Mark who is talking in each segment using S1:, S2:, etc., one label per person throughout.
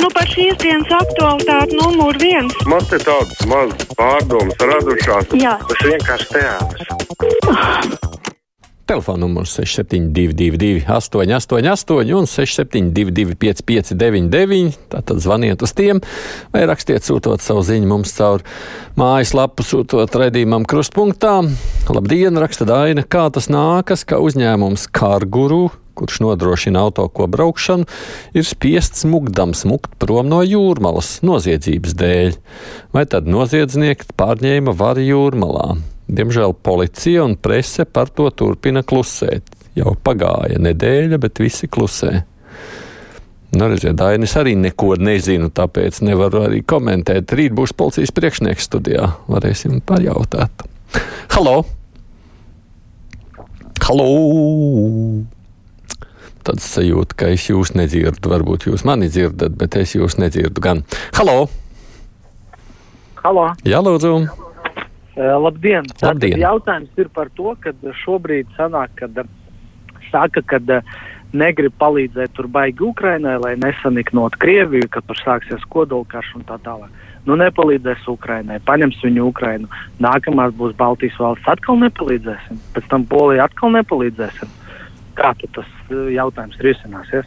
S1: Nu, par šīs dienas aktualitāti numur viens.
S2: Man te tādas mazas pārdomas radušās.
S1: Jā.
S2: Tas vienkārši teātris.
S3: Telefona numurs 6722, 888, un 672, 559, tātad zvaniet uz tiem, vai rakstiet, sūtot savu ziņu mums caur mājaslapu, sūtot redzījumam krustpunktā. Labdien, raksta Daina, kā tas nākas, ka uzņēmums Kārguru kurš nodrošina auto ko braukšanu, ir spiests smugdam smukt prom no jūrmalas noziedzības dēļ, vai tad noziedznieki pārņēma varu jūrmalā. Diemžēl policija un prese par to turpina klusēt. Jau pagāja nedēļa, bet visi klusē. Nu, redziet, Dainis arī neko nezinu, tāpēc nevaru arī komentēt. Rīt būs policijas priekšnieks studijā. Varēsim pajautāt. Halo! Halo! Tāds sajūta, ka es jūs nedzirdu. Varbūt jūs mani dzirdat, bet es jūs nedzirdu gan. Halo!
S4: Halo!
S3: Jā, lūdzu!
S4: Uh, labdien!
S3: Labdien.
S4: Tātad jautājums ir par to, ka šobrīd sanāk, kad uh, saka, ka uh, negrib palīdzēt tur baigi Ukrainai, lai nesaniknot Krieviju, ka tur sāksies kodolkarš un tā tālāk. Nu, nepalīdzēs Ukrainai, paņems viņu Ukrainu. Nākamās būs Baltijas valsts, atkal nepalīdzēsim. Pēc tam Polija atkal nepalīdzēsim. Kā tas jautājums risināsies?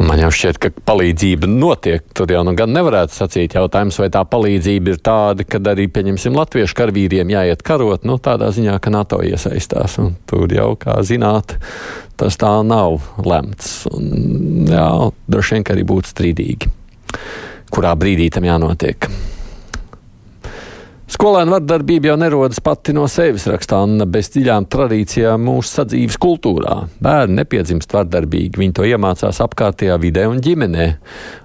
S3: Man jau šķiet, ka palīdzība notiek. Tur jau nu gan nevarētu sacīt jautājums, vai tā palīdzība ir tāda, ka arī, pieņemsim, latviešu karavīriem jāiet karot, nu, tādā ziņā, ka NATO iesaistās. Un tur jau, kā zināt, tas tā nav lemts. Un, jā, droši vien, ka arī būtu strīdīgi, kurā brīdī tam jānotiek. Skolēna vardarbība jau nerodas pati no sevis, rakstā Anna, bez dziļām tradīcijām mūsu sadzīves kultūrā. Bērni nepiedzimst vardarbīgi, viņi to iemācās apkārtējā vidē un ģimenē.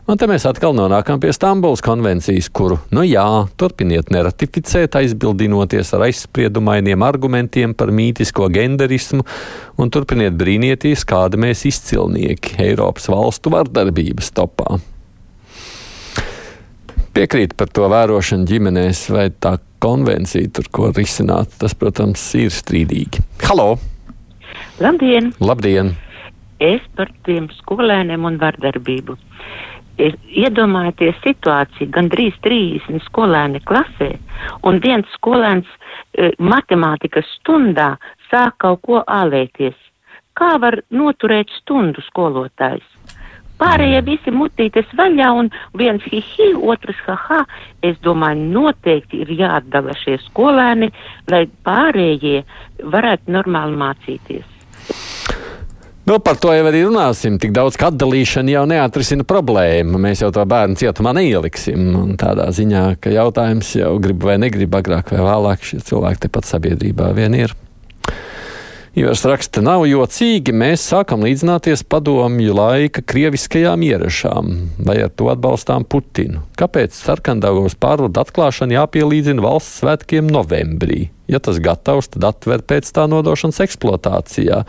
S3: Un te mēs atkal nonākam pie Stambulas konvencijas, kuru, nu jā, turpiniet neratificēt, aizbildinoties ar aizspriedumainiem argumentiem par mītisko genderismu, un turpiniet brīnieties, kāda mēs izcilnieki Eiropas valstu vardarbības topā piekrīt par to vērošanu ģimenēs, vai tā konvencija tur ko risināt. Tas, protams, ir strīdīgi. Halo!
S5: Labdien!
S3: Labdien!
S5: Es par tiem skolēniem un vardarbību. Ir iedomājieties situāciju, gandrīz 30 skolēni klasē, un viens skolēns e, matemātikas stundā sāk kaut ko ālēties. Kā var noturēt stundu skolotājs? Pārējie visi mutītes vaļā un viens hihi, otrs haha. Es domāju, noteikti ir jāatdala šie skolēni, lai pārējie varētu normāli mācīties.
S3: Nu, par to jau arī runāsim. Tik daudz, ka atdalīšana jau neatrisina problēmu. Mēs jau to bērnu cietumā neieliksim. Un tādā ziņā, ka jautājums jau grib vai negrib agrāk vai vēlāk, šie cilvēki tepat sabiedrībā vien ir. Ivars raksta, nav jocīgi, mēs sākam līdzināties padomju laika krieviskajām ierašām, vai ar to atbalstām Putinu. Kāpēc sarkandāgos pārvadu atklāšana jāpielīdzina valsts svētkiem novembrī? Ja tas gatavs, tad atver pēc tā nodošanas eksploatācijā,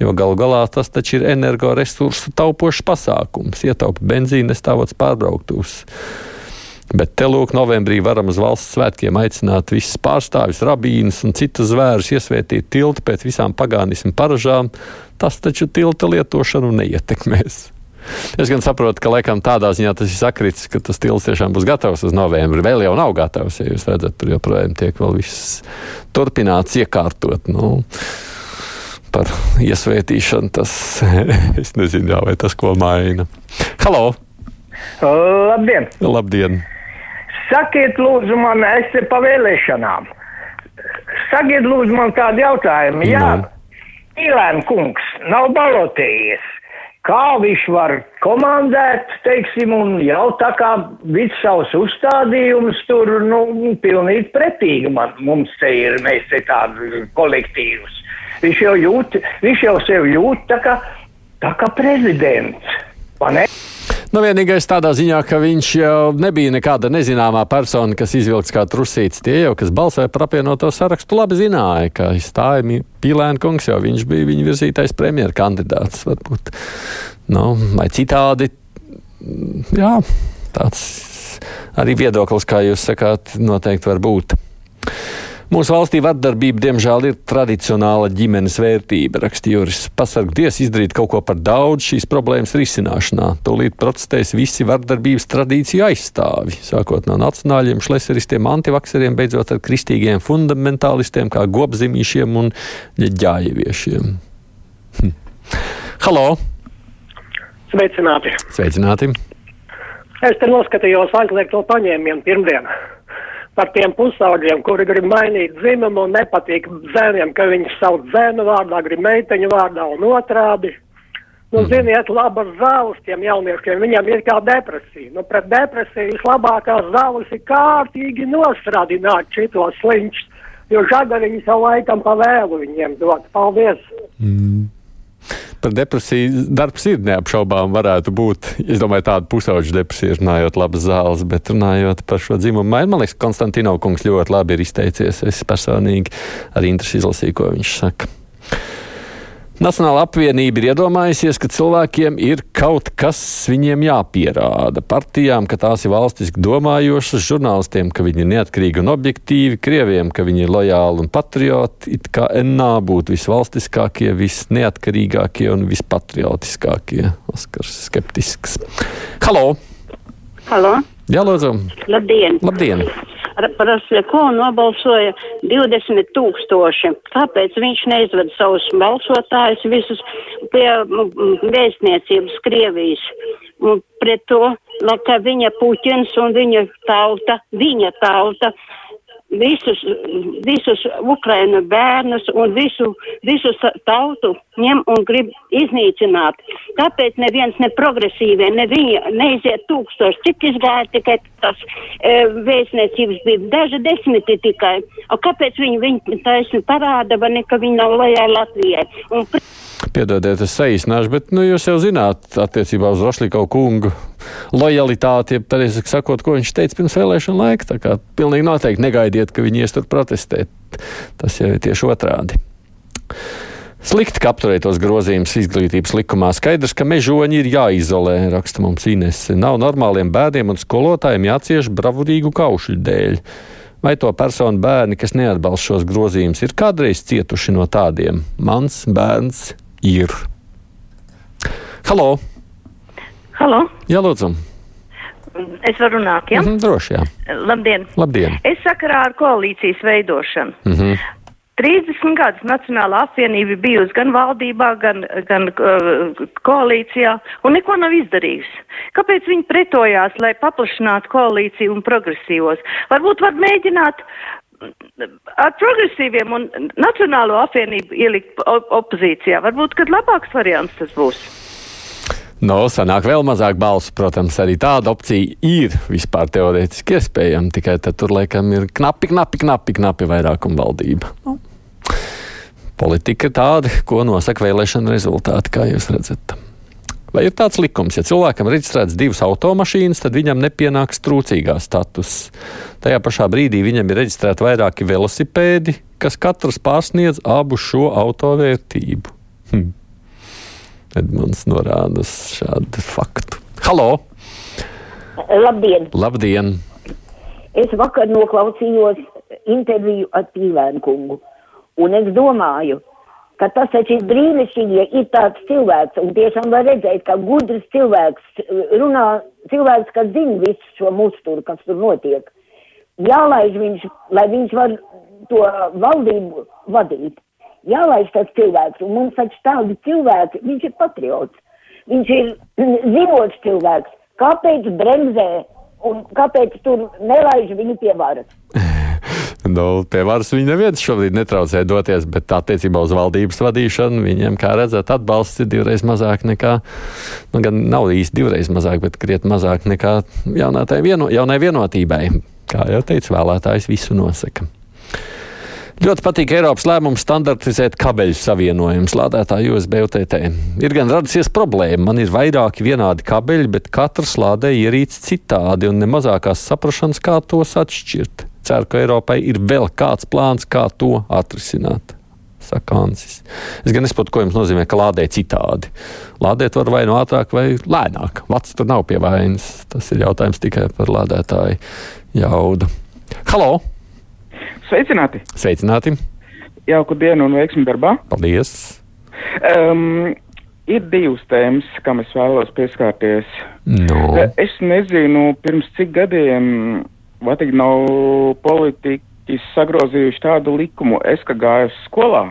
S3: jo galu galā tas taču ir energoresursu taupošs pasākums, ietaupa benzīnu nestāvots pārbrauktos. Bet te lūk, novembrī varam uz valsts svētkiem aicināt visus pārstāvjus, rabīnus un citus zvērus iesvētīt tiltu pēc visām pagānismu paražām. Tas taču tilta lietošanu neietekmēs. Es gan saprotu, ka laikam tādā ziņā tas ir sakrits, ka tas tilts tiešām būs gatavs uz novembri. Vēl jau nav gatavs, ja jūs redzat, tur joprojām tiek vēl viss turpināts iekārtot. Nu, par iesvētīšanu tas, es nezinu, jā, vai tas ko maina. Halo!
S6: Labdien!
S3: Labdien!
S6: Sakiet, lūdzu, man, es te pa vēlēšanām. Sakiet, lūdzu, man tādu jautājumu. Jā. Ilēna kungs nav balotējies. Kā viņš var komandēt, teiksim, un jau tā kā viss savus uzstādījumus tur, nu, pilnīgi pretīgi man, mums te ir, mēs te tādu kolektīvus. Viņš jau jūt, viņš jau sev jūt tā kā, tā kā prezidents. vai ne?
S3: Nu, vienīgais tādā ziņā, ka viņš jau nebija nekāda nezināmā persona, kas izvilks kā trusīts. Tie jau, kas balsoja par apvienoto sarakstu, labi zināja, ka stāja Pīlēna kungs, jo viņš bija viņa virzītais premjera kandidāts. Varbūt, nu, vai citādi. Jā, tāds arī viedoklis, kā jūs sakāt, noteikti var būt. Mūsu valstī vardarbība, diemžēl, ir tradicionāla ģimenes vērtība, raksta Juris. Pasargdies izdarīt kaut ko par daudz šīs problēmas risināšanā. Tūlīt protestēs visi vardarbības tradīciju aizstāvi, sākot no nacionāļiem, šleseristiem, antivakseriem, beidzot ar kristīgiem fundamentālistiem kā gobzimīšiem un ģēļieviešiem. Hm. Halo!
S7: Sveicināti!
S3: Sveicināti!
S7: Es te noskatījos aizliegto paņēmienu pirmdien par tiem pusaudžiem, kuri grib mainīt dzimumu un nepatīk zēniem, ka viņus sauc zēnu vārdā, grib meiteņu vārdā un otrādi. Nu, mm. ziniet, labas zāles tiem jauniešiem, viņiem ir kā depresija. Nu, pret depresiju vislabākās zāles ir kārtīgi nostrādināt šitos sliņķus, jo žagariņi savu laikam pa vēlu viņiem dot. Paldies!
S3: Mm par depresiju darbs ir neapšaubām varētu būt. Es domāju, tāda pusauģa depresija, runājot labas zāles, bet runājot par šo dzimumu maiņu, man liekas, Konstantinov kungs ļoti labi ir izteicies. Es personīgi ar interesi izlasīju, ko viņš saka. Nacionāla apvienība ir iedomājusies, ka cilvēkiem ir kaut kas viņiem jāpierāda. Partijām, ka tās ir valstiski domājošas, žurnālistiem, ka viņi ir neatkarīgi un objektīvi, krieviem, ka viņi ir lojāli un patrioti, it kā NA būtu visvalstiskākie, visneatkarīgākie un vispatriotiskākie. Oskars skeptisks. Halo!
S8: Halo!
S3: Jā, lūdzu!
S8: Labdien!
S3: Labdien
S8: par ko nobalsoja 20 tūkstoši. Kāpēc viņš neizved savus balsotājus visus pie vēstniecības Krievijas? Pret to, ka viņa Puķins un viņa tauta, viņa tauta visus, visus Ukraina bērnus un visu, visu tautu ņem un grib iznīcināt. Tāpēc neviens ne progresīvie, ne viņi neiziet tūkstoši. Cik izgāja tikai tas e, vēstniecības bija? Daži desmiti tikai. O kāpēc viņi, viņi taisni parāda, vai ne, ka viņi nav lojā Latvijai? Un,
S3: Piedodiet, es saīsināšu, bet nu, jūs jau zināt, attiecībā uz Rošlīkau kungu lojalitāti, ja pareizi sakot, ko viņš teica pirms vēlēšana laika. Tā kā pilnīgi noteikti negaidiet, ka viņi ies tur protestēt. Tas jau ir tieši otrādi. Slikti, ka apturētos grozījumus izglītības likumā. Skaidrs, ka mežoņi ir jāizolē, raksta mums Ines. Nav normāliem bērniem un skolotājiem jācieš bravurīgu kaušu dēļ. Vai to personu bērni, kas neatbalsta šos grozījumus, ir kādreiz cietuši no tādiem? Mans bērns ir. Halo!
S9: Halo!
S3: Jā, lūdzu!
S9: Es varu runāt, jā? Ja?
S3: Mm -hmm, droši, jā.
S9: Labdien!
S3: Labdien!
S9: Es sakarā ar koalīcijas veidošanu. Mm -hmm. 30 gadus Nacionālā apvienība bijusi gan valdībā, gan, gan uh, koalīcijā un neko nav izdarījusi. Kāpēc viņi pretojās, lai paplašinātu koalīciju un progresīvos? Varbūt var mēģināt ar progresīviem un Nacionālo apvienību ielikt op opozīcijā. Varbūt, kad labāks variants tas būs.
S3: No, sanāk vēl mazāk balsu, protams, arī tāda opcija ir vispār teorētiski iespējama, tikai tad tur laikam ir knapi, knapi, knapi, knapi vairākuma valdība. Nu. Politika ir tāda, ko nosaka vēlēšana rezultāti, kā jūs redzat. Vai ir tāds likums, ja cilvēkam ir reģistrēts divas automašīnas, tad viņam nepienāks trūcīgā status. Tajā pašā brīdī viņam ir reģistrēti vairāki velosipēdi, kas katrs pārsniedz abu šo auto vērtību. Hm. Edmunds norāda uz šādu faktu. Halo!
S10: Labdien!
S3: Labdien!
S10: Es vakar noklausījos interviju ar Pīlēnu kungu, un es domāju, ka tas taču ir brīnišķīgi, ja ir tāds cilvēks, un tiešām var redzēt, ka gudrs cilvēks runā, cilvēks, kas zina visu šo musturu, kas tur notiek. Jālaiž viņš, lai viņš var to valdību vadīt. Jālaiž tas cilvēks, un mums taču tādi cilvēki, viņš ir patriots, viņš ir zinošs cilvēks. Kāpēc bremzē un kāpēc tur nelaiž viņu pie varas?
S3: Nu, pie varas viņi neviens šobrīd netraucē doties, bet attiecībā uz valdības vadīšanu viņiem, kā redzat, atbalsts ir divreiz mazāk nekā, nu, gan nav īsti divreiz mazāk, bet krietni mazāk nekā vieno, jaunai vienotībai. Kā jau teicu, vēlētājs visu nosaka. Ļoti patīk Eiropas lēmums standartizēt kabeļu savienojumus lādētāju USB UTT. Ir gan radusies problēma, man ir vairāki vienādi kabeļi, bet katrs lādē ierīts citādi un nemazākās saprašanas, kā tos atšķirt ceru, ka Eiropai ir vēl kāds plāns, kā to atrisināt. Saka Ansis. Es gan nesaprotu, ko jums nozīmē, ka lādē citādi. Lādēt var vai no ātrāk, vai lēnāk. Vats tur nav pie vainas. Tas ir jautājums tikai par lādētāju jaudu. Halo!
S11: Sveicināti!
S3: Sveicināti!
S11: Jauku dienu un veiksmi darbā!
S3: Paldies!
S11: Um, ir divas tēmas, kam es vēlos pieskārties.
S3: No.
S11: Es nezinu, pirms cik gadiem Vatika nav politiķi sagrozījuši tādu likumu. Es, ka gāju skolā,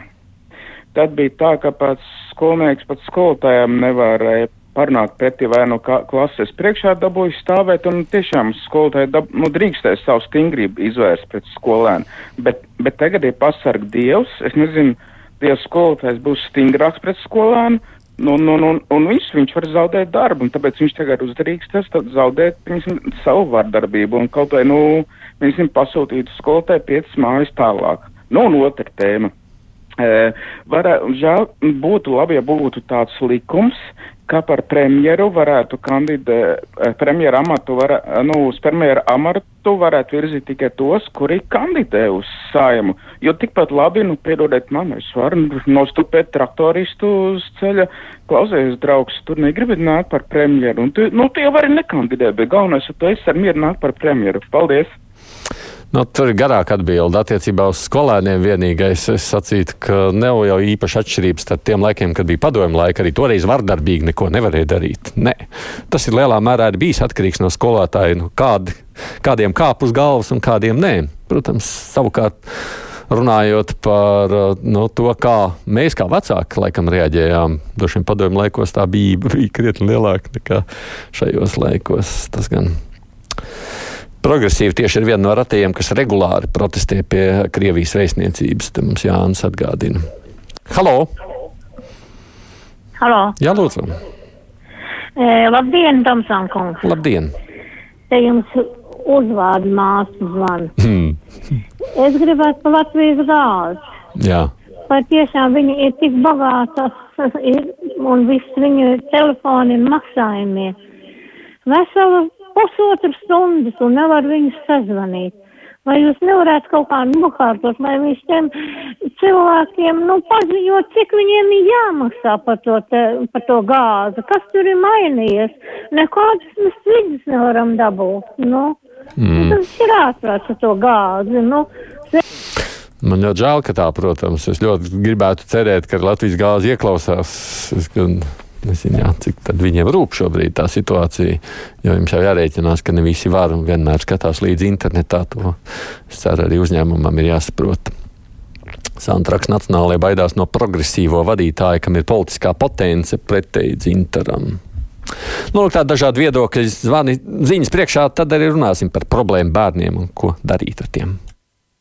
S11: tad bija tā, ka pats skolnieks pat skolotājiem nevarēja parunāt pretī vai no kā, klases priekšā dabūju stāvēt, un tiešām skolotāji dab, nu, drīkstēs savu stingrību izvērst pret skolēnu. Bet, bet tagad ir pasarg Dievs, es nezinu, Dievs skolotājs būs stingrāks pret skolēnu, nu, nu, nu, un viņš, viņš var zaudēt darbu, un tāpēc viņš tagad uzdrīkstas zaudēt piņasim, savu vardarbību, un kaut vai, nu, viņasim pasūtītu skolotāju piecas mājas tālāk. Nu, un otra tēma. E, varē, žēl, būtu labi, ja būtu tāds likums, kā par premjeru varētu kandidēt, premjeru amatu, var, nu, uz premjeru amatu varētu virzīt tikai tos, kuri kandidē uz saimu. Jo tikpat labi, nu, piedodiet man, es varu nostupēt traktoristu uz ceļa, klausies, draugs, tur negribi nākt par premjeru. Un tu, nu, tu jau vari nekandidēt, bet galvenais, ka tu esi ar mieru nākt par premjeru. Paldies!
S3: Nu, tur ir garāka atbilde attiecībā uz skolēniem. Vienīgais, es sacītu, ka nav jau īpaši atšķirības starp tiem laikiem, kad bija padomju laika. Arī toreiz vardarbīgi neko nevarēja darīt. Nē. Tas ir lielā mērā ir bijis atkarīgs no skolotāja, nu, kādi, kādiem kāp uz galvas un kādiem nē. Protams, savukārt. Runājot par nu, to, kā mēs, kā vecāki, laikam reaģējām, vien padomju laikos tā bija, bija krietni lielāka nekā šajos laikos. Tas gan progresīvi tieši ir viena no ratajiem, kas regulāri protestē pie Krievijas vēstniecības. Te mums Jānis atgādina. Halo!
S12: Halo!
S3: Jā, lūdzu!
S12: E, labdien, Tomsān kungs!
S3: Labdien!
S12: Te jums uzvārdu māsu zvanu.
S3: Hmm.
S12: Es gribētu par Latvijas gāzi.
S3: Jā.
S12: Vai tiešām viņi ir tik bagāti un viss viņu telefoni maksājumie? Veselu pusotru stundas un nevar viņus sazvanīt. Vai jūs nevarētu kaut kā nokārtot, lai viņš tiem cilvēkiem, nu, paziņot, cik viņiem ir jāmaksā par to, te, par to gāzi, kas tur ir mainījies? Nekādas mēs vidas nevaram dabūt, nu. Mm. Tas ir ārprāts ar to gāzi, nu.
S3: Man ļoti žēl, ka tā, protams, es ļoti gribētu cerēt, ka Latvijas gāzi ieklausās. Es, gan Jā, cik viņiem rūp šobrīd tā situācija. Jo jums jau jārēķinās, ka ne visi var un vienmēr skatās līdzi internetā. To es ceru, arī uzņēmumam ir jāsaprot. Santraks Nacionālajā baidās no progresīvo vadītāja, kam ir politiskā potence pretēji dzintaram. Nu, tā dažādi viedokļi, zvani ziņas priekšā, tad arī runāsim par problēmu bērniem un ko darīt ar tiem.